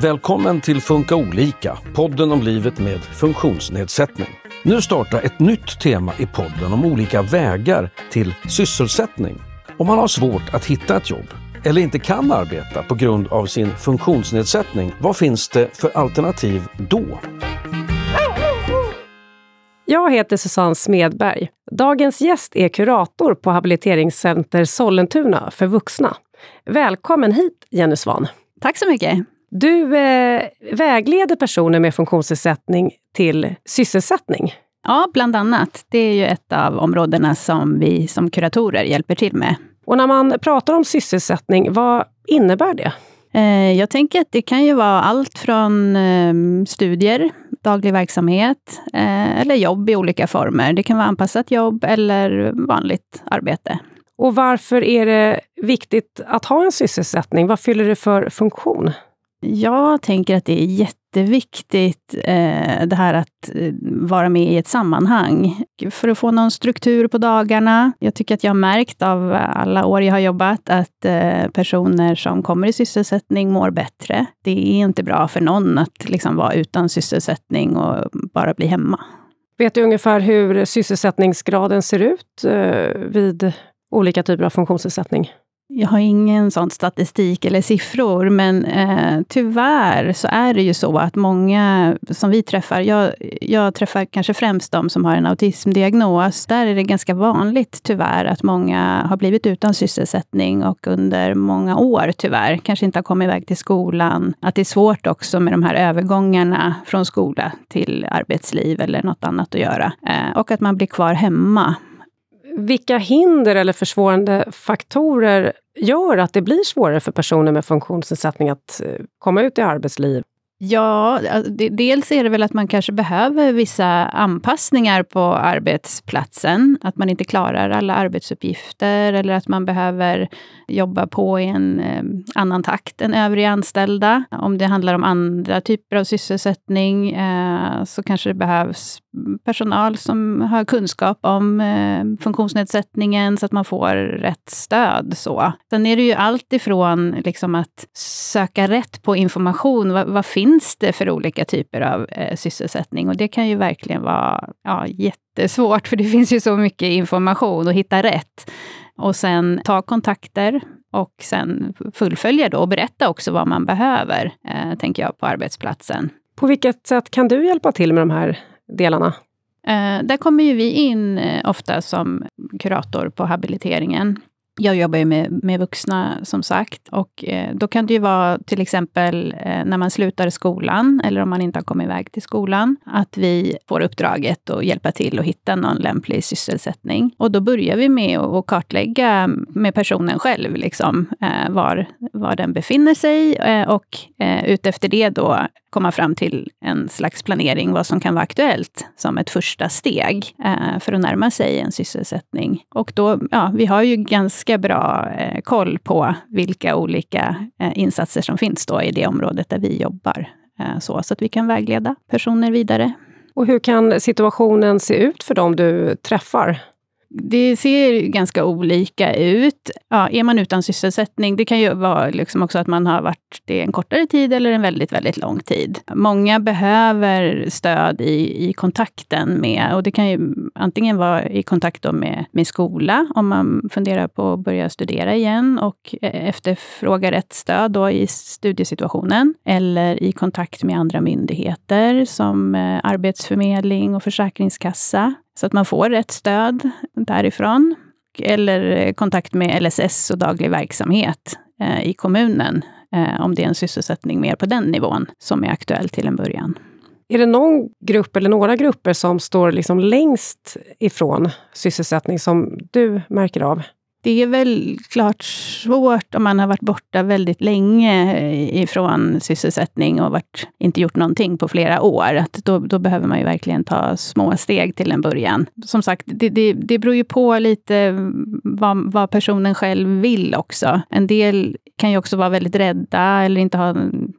Välkommen till Funka olika, podden om livet med funktionsnedsättning. Nu startar ett nytt tema i podden om olika vägar till sysselsättning. Om man har svårt att hitta ett jobb eller inte kan arbeta på grund av sin funktionsnedsättning, vad finns det för alternativ då? Jag heter Susanne Smedberg. Dagens gäst är kurator på Habiliteringscenter Sollentuna för vuxna. Välkommen hit, Jenny Svan. Tack så mycket. Du eh, vägleder personer med funktionsnedsättning till sysselsättning. Ja, bland annat. Det är ju ett av områdena som vi som kuratorer hjälper till med. Och när man pratar om sysselsättning, vad innebär det? Eh, jag tänker att det kan ju vara allt från ehm, studier, daglig verksamhet eh, eller jobb i olika former. Det kan vara anpassat jobb eller vanligt arbete. Och varför är det viktigt att ha en sysselsättning? Vad fyller det för funktion? Jag tänker att det är jätteviktigt eh, det här att eh, vara med i ett sammanhang. För att få någon struktur på dagarna. Jag tycker att jag har märkt av alla år jag har jobbat att eh, personer som kommer i sysselsättning mår bättre. Det är inte bra för någon att liksom vara utan sysselsättning och bara bli hemma. Vet du ungefär hur sysselsättningsgraden ser ut eh, vid olika typer av funktionsnedsättning? Jag har ingen sån statistik eller siffror, men eh, tyvärr så är det ju så att många som vi träffar, jag, jag träffar kanske främst de som har en autismdiagnos. Där är det ganska vanligt tyvärr att många har blivit utan sysselsättning och under många år tyvärr kanske inte har kommit iväg till skolan. Att det är svårt också med de här övergångarna från skola till arbetsliv eller något annat att göra. Eh, och att man blir kvar hemma vilka hinder eller försvårande faktorer gör att det blir svårare för personer med funktionsnedsättning att eh, komma ut i arbetsliv? Ja, dels är det väl att man kanske behöver vissa anpassningar på arbetsplatsen. Att man inte klarar alla arbetsuppgifter eller att man behöver jobba på i en eh, annan takt än övriga anställda. Om det handlar om andra typer av sysselsättning eh, så kanske det behövs personal som har kunskap om eh, funktionsnedsättningen så att man får rätt stöd. Så. Sen är det ju allt ifrån liksom att söka rätt på information. Vad, vad finns det för olika typer av eh, sysselsättning? Och det kan ju verkligen vara ja, jättesvårt, för det finns ju så mycket information och hitta rätt. Och sen ta kontakter och sen fullfölja då och berätta också vad man behöver, eh, tänker jag, på arbetsplatsen. På vilket sätt kan du hjälpa till med de här delarna? Eh, där kommer ju vi in eh, ofta som kurator på habiliteringen. Jag jobbar ju med, med vuxna som sagt. Och eh, då kan det ju vara till exempel eh, när man slutar skolan, eller om man inte har kommit iväg till skolan, att vi får uppdraget att hjälpa till att hitta någon lämplig sysselsättning. Och då börjar vi med att kartlägga med personen själv, liksom, eh, var, var den befinner sig. Eh, och eh, utefter det då komma fram till en slags planering, vad som kan vara aktuellt som ett första steg eh, för att närma sig en sysselsättning. Och då, ja, vi har ju ganska bra eh, koll på vilka olika eh, insatser som finns då i det området där vi jobbar. Eh, så, så att vi kan vägleda personer vidare. Och hur kan situationen se ut för dem du träffar? Det ser ganska olika ut. Ja, är man utan sysselsättning, det kan ju vara liksom också att man har varit det en kortare tid eller en väldigt, väldigt lång tid. Många behöver stöd i, i kontakten med, och det kan ju antingen vara i kontakt med, med skola, om man funderar på att börja studera igen och e, efterfrågar rätt stöd då i studiesituationen, eller i kontakt med andra myndigheter som eh, Arbetsförmedling och Försäkringskassa. Så att man får rätt stöd därifrån. Eller eh, kontakt med LSS och daglig verksamhet eh, i kommunen, eh, om det är en sysselsättning mer på den nivån som är aktuell till en början. Är det någon grupp eller några grupper som står liksom längst ifrån sysselsättning som du märker av? Det är väl klart svårt om man har varit borta väldigt länge eh, ifrån sysselsättning och varit, inte gjort någonting på flera år. Att då, då behöver man ju verkligen ta små steg till en början. Som sagt, det, det, det beror ju på lite vad, vad personen själv vill också. En del kan ju också vara väldigt rädda eller inte ha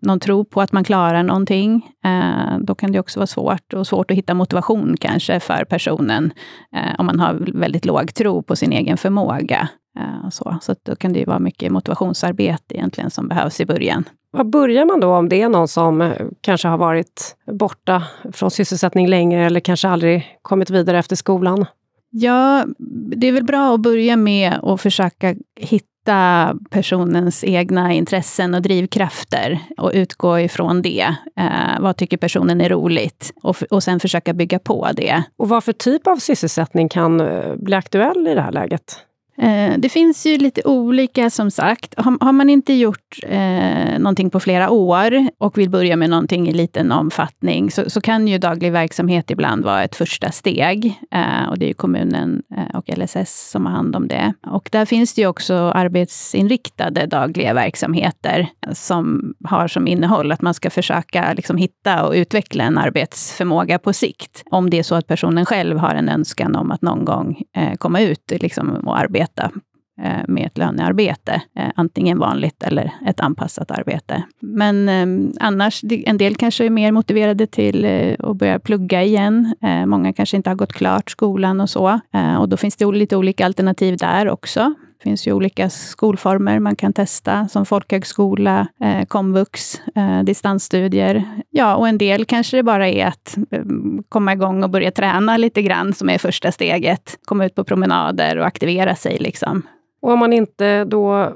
någon tro på att man klarar någonting. Eh, då kan det också vara svårt och svårt att hitta motivation kanske för personen, eh, om man har väldigt låg tro på sin egen förmåga. Eh, så så då kan det ju vara mycket motivationsarbete egentligen som behövs i början. Var börjar man då om det är någon som kanske har varit borta från sysselsättning länge eller kanske aldrig kommit vidare efter skolan? Ja, det är väl bra att börja med att försöka hitta personens egna intressen och drivkrafter och utgå ifrån det. Eh, vad tycker personen är roligt? Och, och sen försöka bygga på det. Och vad för typ av sysselsättning kan eh, bli aktuell i det här läget? Eh, det finns ju lite olika som sagt. Har, man inte gjort eh, någonting på flera år och vill börja med någonting i liten omfattning så, så kan ju daglig verksamhet ibland vara ett första steg. Eh, och det är kommunen eh, och LSS som har hand om det. Och där finns det ju också arbetsinriktade dagliga verksamheter som har som innehåll att man ska försöka liksom, hitta och utveckla en arbetsförmåga på sikt. Om det är så att personen själv har en önskan om att någon gång eh, komma ut liksom, och arbeta arbeta eh, med ett lönearbete. Eh, antingen vanligt eller ett anpassat arbete. Men ehm, annars, en del kanske är mer motiverade till eh, att börja plugga igen. Många kanske inte har gått klart skolan och så. Och då finns det lite olika alternativ där också. Finns ju olika skolformer man kan testa, som folkhögskola, eh, komvux, eh, distansstudier. Ja, och en del kanske det bara är att eh, komma igång och börja träna lite grann, som är första steget. Komma ut på promenader och aktivera sig. Liksom. Och om man inte då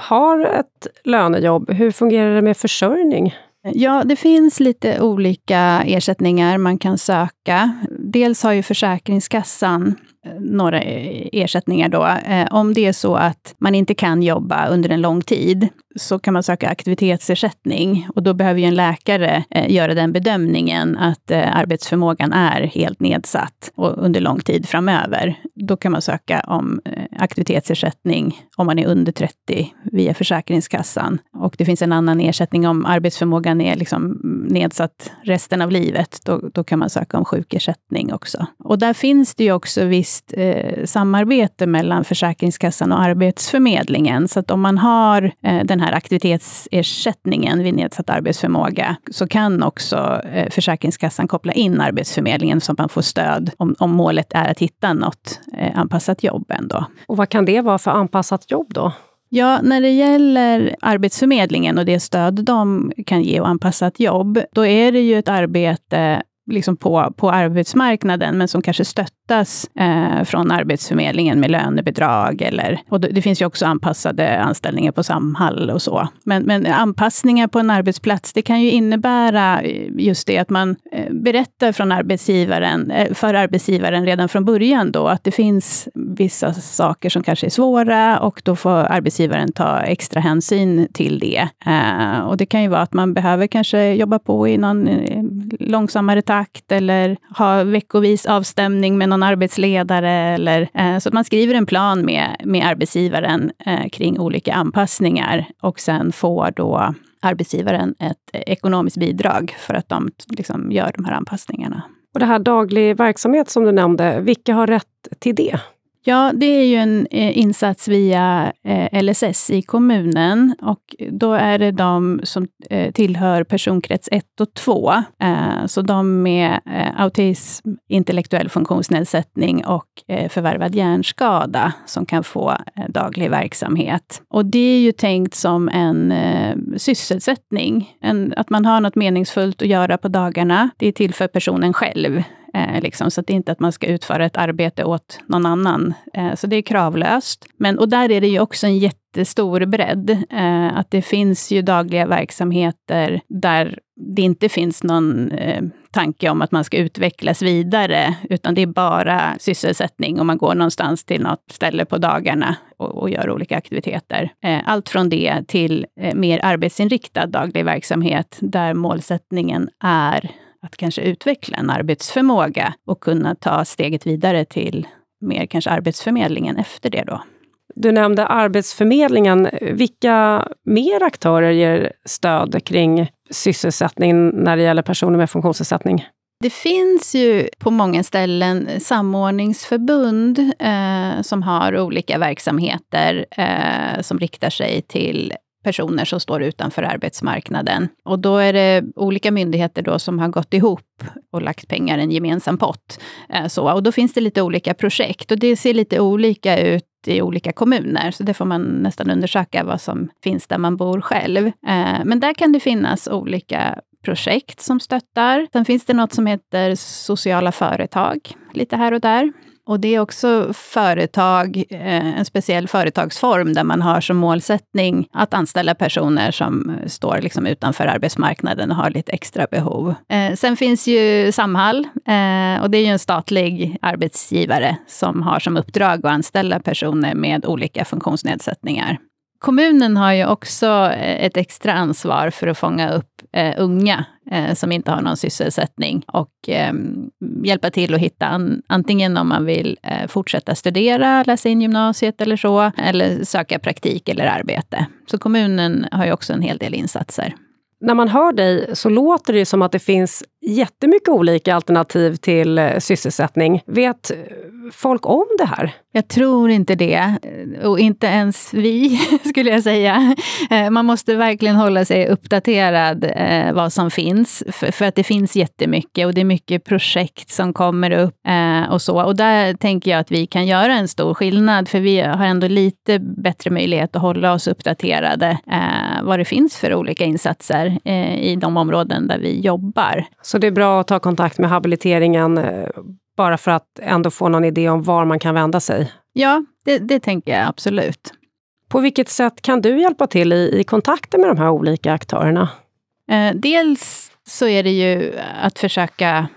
har ett lönejobb, hur fungerar det med försörjning? Ja, det finns lite olika ersättningar man kan söka. Dels har ju Försäkringskassan några eh, ersättningar då. Eh, om det är så att man inte kan jobba under en lång tid så kan man söka aktivitetsersättning och då behöver ju en läkare eh, göra den bedömningen att eh, arbetsförmågan är helt nedsatt och under lång tid framöver. Då kan man söka om eh, aktivitetsersättning om man är under 30 via Försäkringskassan. Och det finns en annan ersättning om arbetsförmågan är liksom nedsatt resten av livet. Då, då kan man söka om sjukersättning också. Och där finns det ju också visst eh, samarbete mellan Försäkringskassan och Arbetsförmedlingen. Så att om man har eh, den här aktivitetsersättningen vid nedsatt arbetsförmåga så kan också eh, Försäkringskassan koppla in Arbetsförmedlingen så att man får stöd om, om målet är att hitta något eh, anpassat jobb ändå. Och vad kan det vara för anpassat jobb då? Ja, när det gäller Arbetsförmedlingen och det stöd de kan ge och anpassat jobb, då är det ju ett arbete liksom på, på arbetsmarknaden, men som kanske stöttas eh, från Arbetsförmedlingen med lönebidrag. Eller, och det, det, finns ju också anpassade anställningar på Samhall och så. Men, men anpassningar på en arbetsplats, det kan ju innebära eh, just det att man eh, berättar från arbetsgivaren, eh, för arbetsgivaren redan från början då, att det finns vissa saker som kanske är svåra och då får arbetsgivaren ta extra hänsyn till det. Eh, och det kan ju vara att man behöver kanske jobba på i någon eh, långsammare takt kontrakt eller ha veckovis avstämning med någon arbetsledare. Eller, eh, så att man skriver en plan med, med arbetsgivaren eh, kring olika anpassningar och sen får då arbetsgivaren ett eh, ekonomiskt bidrag för att de liksom gör de här anpassningarna. Och det här daglig verksamhet som du nämnde, vilka har rätt till det? Ja, det är ju en eh, insats via eh, LSS i kommunen och då är det de som eh, tillhör personkrets 1 och 2. Så de med autism, intellektuell funktionsnedsättning och förvärvad hjärnskada som kan få daglig verksamhet. Och det är ju tänkt som en sysselsättning, en, att man har något meningsfullt att göra på dagarna. Det är till för personen själv. Eh, liksom, så det är inte att man ska utföra ett arbete åt någon annan. Eh, så det är kravlöst. Men, och där är det ju också en jättestor bredd. Eh, att det finns ju dagliga verksamheter där det inte finns någon eh, tanke om att man ska utvecklas vidare, utan det är bara sysselsättning och man går någonstans till något ställe på dagarna och, och gör olika aktiviteter. Eh, allt från det till eh, mer arbetsinriktad daglig verksamhet där målsättningen är att kanske utveckla en arbetsförmåga och kunna ta steget vidare till mer kanske Arbetsförmedlingen efter det då. Du nämnde Arbetsförmedlingen. Vilka mer aktörer ger stöd kring sysselsättning när det gäller personer med funktionsnedsättning? Det finns ju på många ställen samordningsförbund eh, som har olika verksamheter eh, som riktar sig till personer som står utanför arbetsmarknaden. Och då är det olika myndigheter då som har gått ihop och lagt pengar i en gemensam pott. Eh, så, och då finns det lite olika projekt och det ser lite olika ut i olika kommuner, så det får man nästan undersöka vad som finns där man bor själv. Eh, men där kan det finnas olika projekt som stöttar. Sen finns det något som heter sociala företag, lite här och där. Och det är också företag, eh, en speciell företagsform där man har som målsättning att anställa personer som eh, står liksom utanför arbetsmarknaden och har lite extra behov. Eh, sen finns ju Samhall och det är ju en statlig arbetsgivare som har som uppdrag att anställa personer med olika funktionsnedsättningar. Kommunen har ju också eh, ett extra ansvar för att fånga upp eh, unga eh, som inte har någon sysselsättning och eh, hjälpa till att hitta an, antingen om man vill eh, fortsätta studera, läsa in gymnasiet eller så, eller söka praktik eller arbete. Så kommunen har ju också en hel del insatser. När man hör dig så låter det som att det finns jättemycket olika alternativ till eh, sysselsättning. Vet eh, folk om det här? Jag tror inte det. Och inte ens vi, skulle jag säga. Eh, man måste verkligen hålla sig uppdaterad eh, vad som finns. För, att det finns jättemycket och det är mycket projekt som kommer upp eh, och så. Och där tänker jag att vi kan göra en stor skillnad. För vi har ändå lite bättre möjlighet att hålla oss uppdaterade eh, vad det finns för olika insatser i de områden där vi jobbar. Så det är bra att ta kontakt med habiliteringen bara för att ändå få någon idé om var man kan vända sig? Ja, det, det tänker jag absolut. På vilket sätt kan du hjälpa till i, i kontakten med de här olika aktörerna? Eh, dels så är det ju att försöka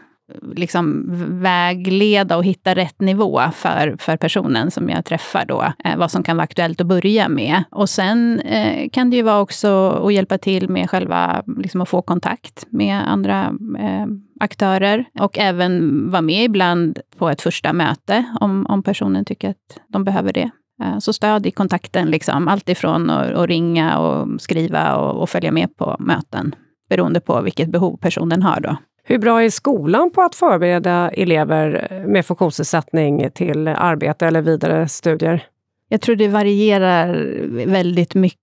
liksom vägleda och hitta rätt nivå för, för personen som jag träffar då. Eh, vad som kan vara aktuellt att börja med. Och sen eh, kan det ju vara också att hjälpa till med själva, liksom att få kontakt med andra eh, aktörer. Och även vara med ibland på ett första möte om, om personen tycker att de behöver det. Eh, så stöd i kontakten, liksom. allt ifrån att, att ringa och skriva och, och följa med på möten beroende på vilket behov personen har. Då. Hur bra är skolan på att förbereda elever med funktionsnedsättning till arbete eller vidare studier? Jag tror det varierar väldigt mycket.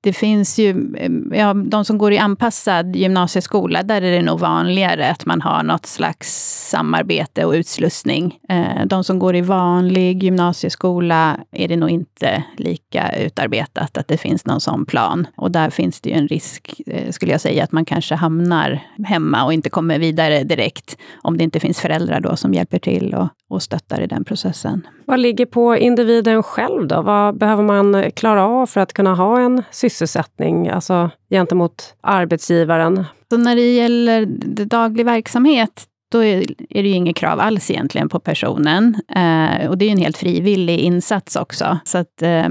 Det finns ju, eh, ja, de som går i anpassad gymnasieskola, där är det nog vanligare att man har något slags samarbete och utslussning. Eh, de som går i vanlig gymnasieskola är det nog inte lika utarbetat att det finns någon sån plan. Och där finns det ju en risk, eh, skulle jag säga, att man kanske hamnar hemma och inte kommer vidare direkt. Om det inte finns föräldrar då som hjälper till och, och stöttar i den processen. Vad ligger på individen själv då? Vad behöver man klara av för att kunna ha en sysselsättning, alltså gentemot arbetsgivaren? Så när det gäller daglig verksamhet, då är, det ju inget krav alls egentligen på personen. Eh, och det är ju en helt frivillig insats också. Så att, eh,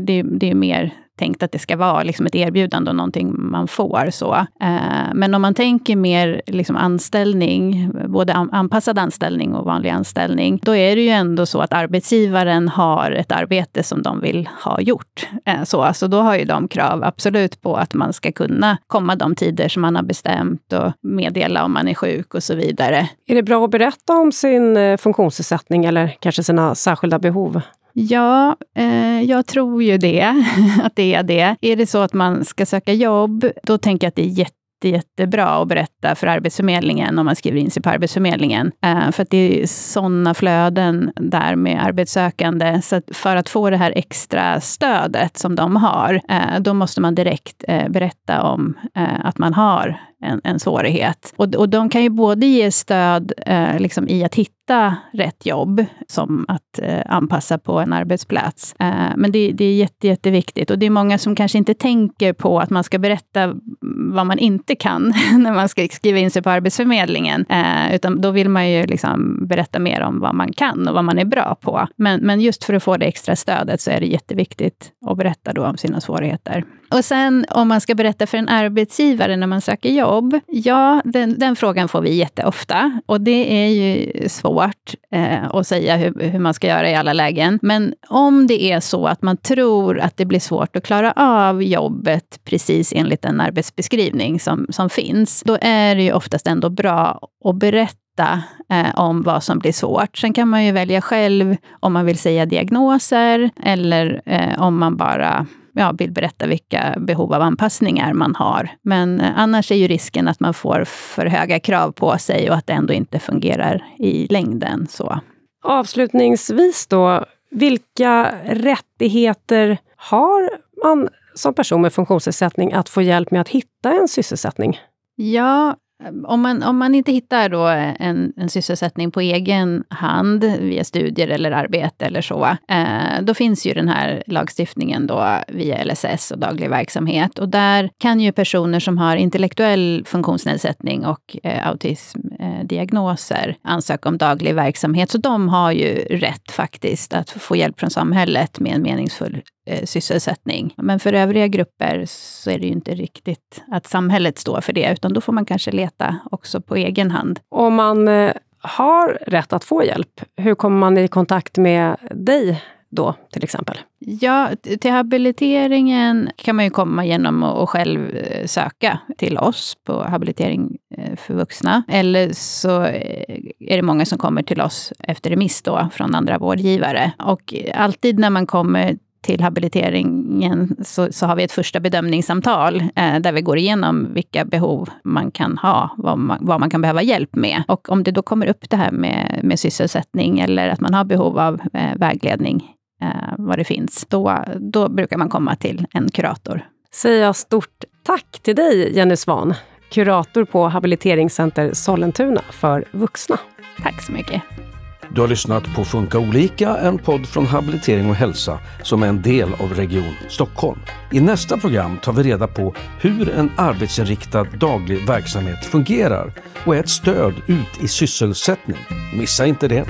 det, det är mer tänkt att det ska vara liksom ett erbjudande och någonting man får. Så. Eh, men om man tänker mer liksom anställning, både anpassad anställning och vanlig anställning, då är det ju ändå så att arbetsgivaren har ett arbete som de vill ha gjort. Eh, så så då har ju de krav absolut på att man ska kunna komma de tider som man har bestämt och meddela om man är sjuk och så vidare. Är det bra att berätta om sin eh, funktionsnedsättning eller kanske sina särskilda behov? Ja, eh, jag tror ju det, att det är det. Är det så att man ska söka jobb, då tänker jag att det är jätte jättebra att berätta för Arbetsförmedlingen om man skriver in sig på Arbetsförmedlingen. Eh, för att det är sådana flöden där med arbetssökande. Så att för att få det här extra stödet som de har, eh, då måste man direkt eh, berätta om eh, att man har en, en svårighet. Och, och de kan ju både ge stöd eh, liksom i att hitta rätt jobb, som att eh, anpassa på en arbetsplats. Eh, men det, det är jätte, jätteviktigt. Och det är många som kanske inte tänker på att man ska berätta vad man inte kan när man ska skriva in sig på Arbetsförmedlingen. Eh, utan då vill man ju liksom berätta mer om vad man kan och vad man är bra på. Men, men just för att få det extra stödet så är det jätteviktigt att berätta då om sina svårigheter. Och sen om man ska berätta för en arbetsgivare när man söker jobb. Ja, den, den frågan får vi jätteofta. Och det är ju svårt eh, att säga hur, hur man ska göra i alla lägen. Men om det är så att man tror att det blir svårt att klara av jobbet precis enligt den arbetsbeskrivning som, som finns, då är det ju oftast ändå bra att berätta eh, om vad som blir svårt. Sen kan man ju välja själv om man vill säga diagnoser eller eh, om man bara ja, vill berätta vilka behov av anpassningar man har. Men eh, annars är ju risken att man får för höga krav på sig och att det ändå inte fungerar i längden. Så. Avslutningsvis då, vilka rättigheter har man som person med funktionsnedsättning att få hjälp med att hitta en sysselsättning? Ja, Ehm, om man, om man inte hittar då en, en sysselsättning på egen hand via studier eller arbete eller så, eh, då finns ju den här lagstiftningen då via LSS och daglig verksamhet. Och där kan ju personer som har intellektuell funktionsnedsättning och eh, autismdiagnoser eh, ansöka om daglig verksamhet. Så de har ju rätt faktiskt att få hjälp från samhället med en meningsfull eh, sysselsättning. Men för övriga grupper så är det ju inte riktigt att samhället står för det, utan då får man kanske leta också på egen hand. Om man eh, har rätt att få hjälp, hur kommer man i kontakt med dig då, till exempel? Ja, till habiliteringen kan man ju komma genom att själv eh, söka till oss på habilitering eh, för vuxna. Eller så eh, är det många som kommer till oss efter remiss då från andra vårdgivare. Och alltid när man kommer till habiliteringen så, så, har vi ett första bedömningssamtal eh, där vi går igenom vilka behov man kan ha, vad man, vad man, kan behöva hjälp med. Och om det då kommer upp det här med, med sysselsättning eller att man har behov av eh, vägledning, eh, vad det finns, då, då brukar man komma till en kurator. Säger jag stort tack till dig, Jenny Svan, kurator på Habiliteringscenter Sollentuna för vuxna. Tack så mycket. Du har lyssnat på Funka olika, en podd från Habilitering och hälsa som är en del av Region Stockholm. I nästa program tar vi reda på hur en arbetsinriktad daglig verksamhet fungerar och är ett stöd ut i sysselsättning. Missa inte det!